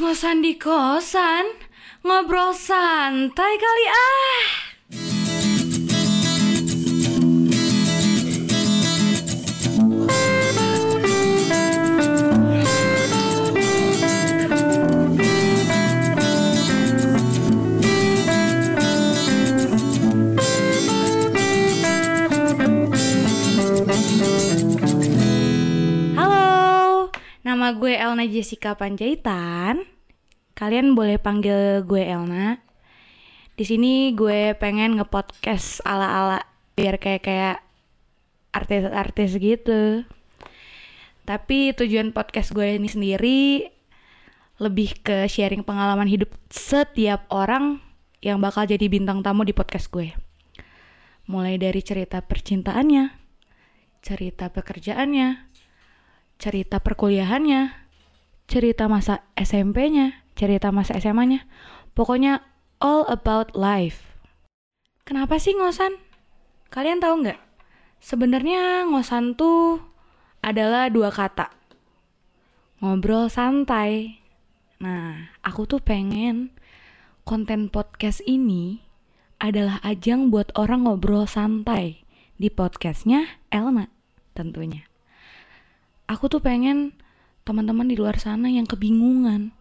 ngos-ngosan di kosan, ngobrol santai kali ah. Halo, nama gue Elna Jessica Panjaitan. Kalian boleh panggil gue Elna. Di sini gue pengen ngepodcast ala-ala biar kayak kayak artis-artis gitu. Tapi tujuan podcast gue ini sendiri lebih ke sharing pengalaman hidup setiap orang yang bakal jadi bintang tamu di podcast gue. Mulai dari cerita percintaannya, cerita pekerjaannya, cerita perkuliahannya, cerita masa SMP-nya, cerita masa SMA-nya. Pokoknya all about life. Kenapa sih ngosan? Kalian tahu nggak? Sebenarnya ngosan tuh adalah dua kata. Ngobrol santai. Nah, aku tuh pengen konten podcast ini adalah ajang buat orang ngobrol santai di podcastnya Elna tentunya aku tuh pengen teman-teman di luar sana yang kebingungan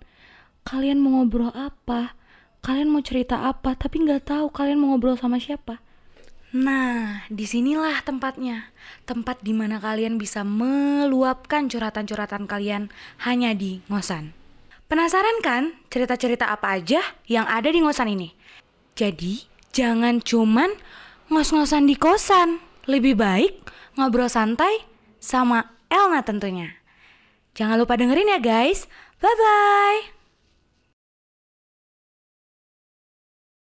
kalian mau ngobrol apa? Kalian mau cerita apa? Tapi nggak tahu kalian mau ngobrol sama siapa. Nah di sinilah tempatnya. Tempat di mana kalian bisa meluapkan curhatan-curhatan kalian hanya di ngosan. Penasaran kan cerita-cerita apa aja yang ada di ngosan ini? Jadi jangan cuman ngos-ngosan di kosan. Lebih baik ngobrol santai sama Elna tentunya. Jangan lupa dengerin ya guys. Bye-bye.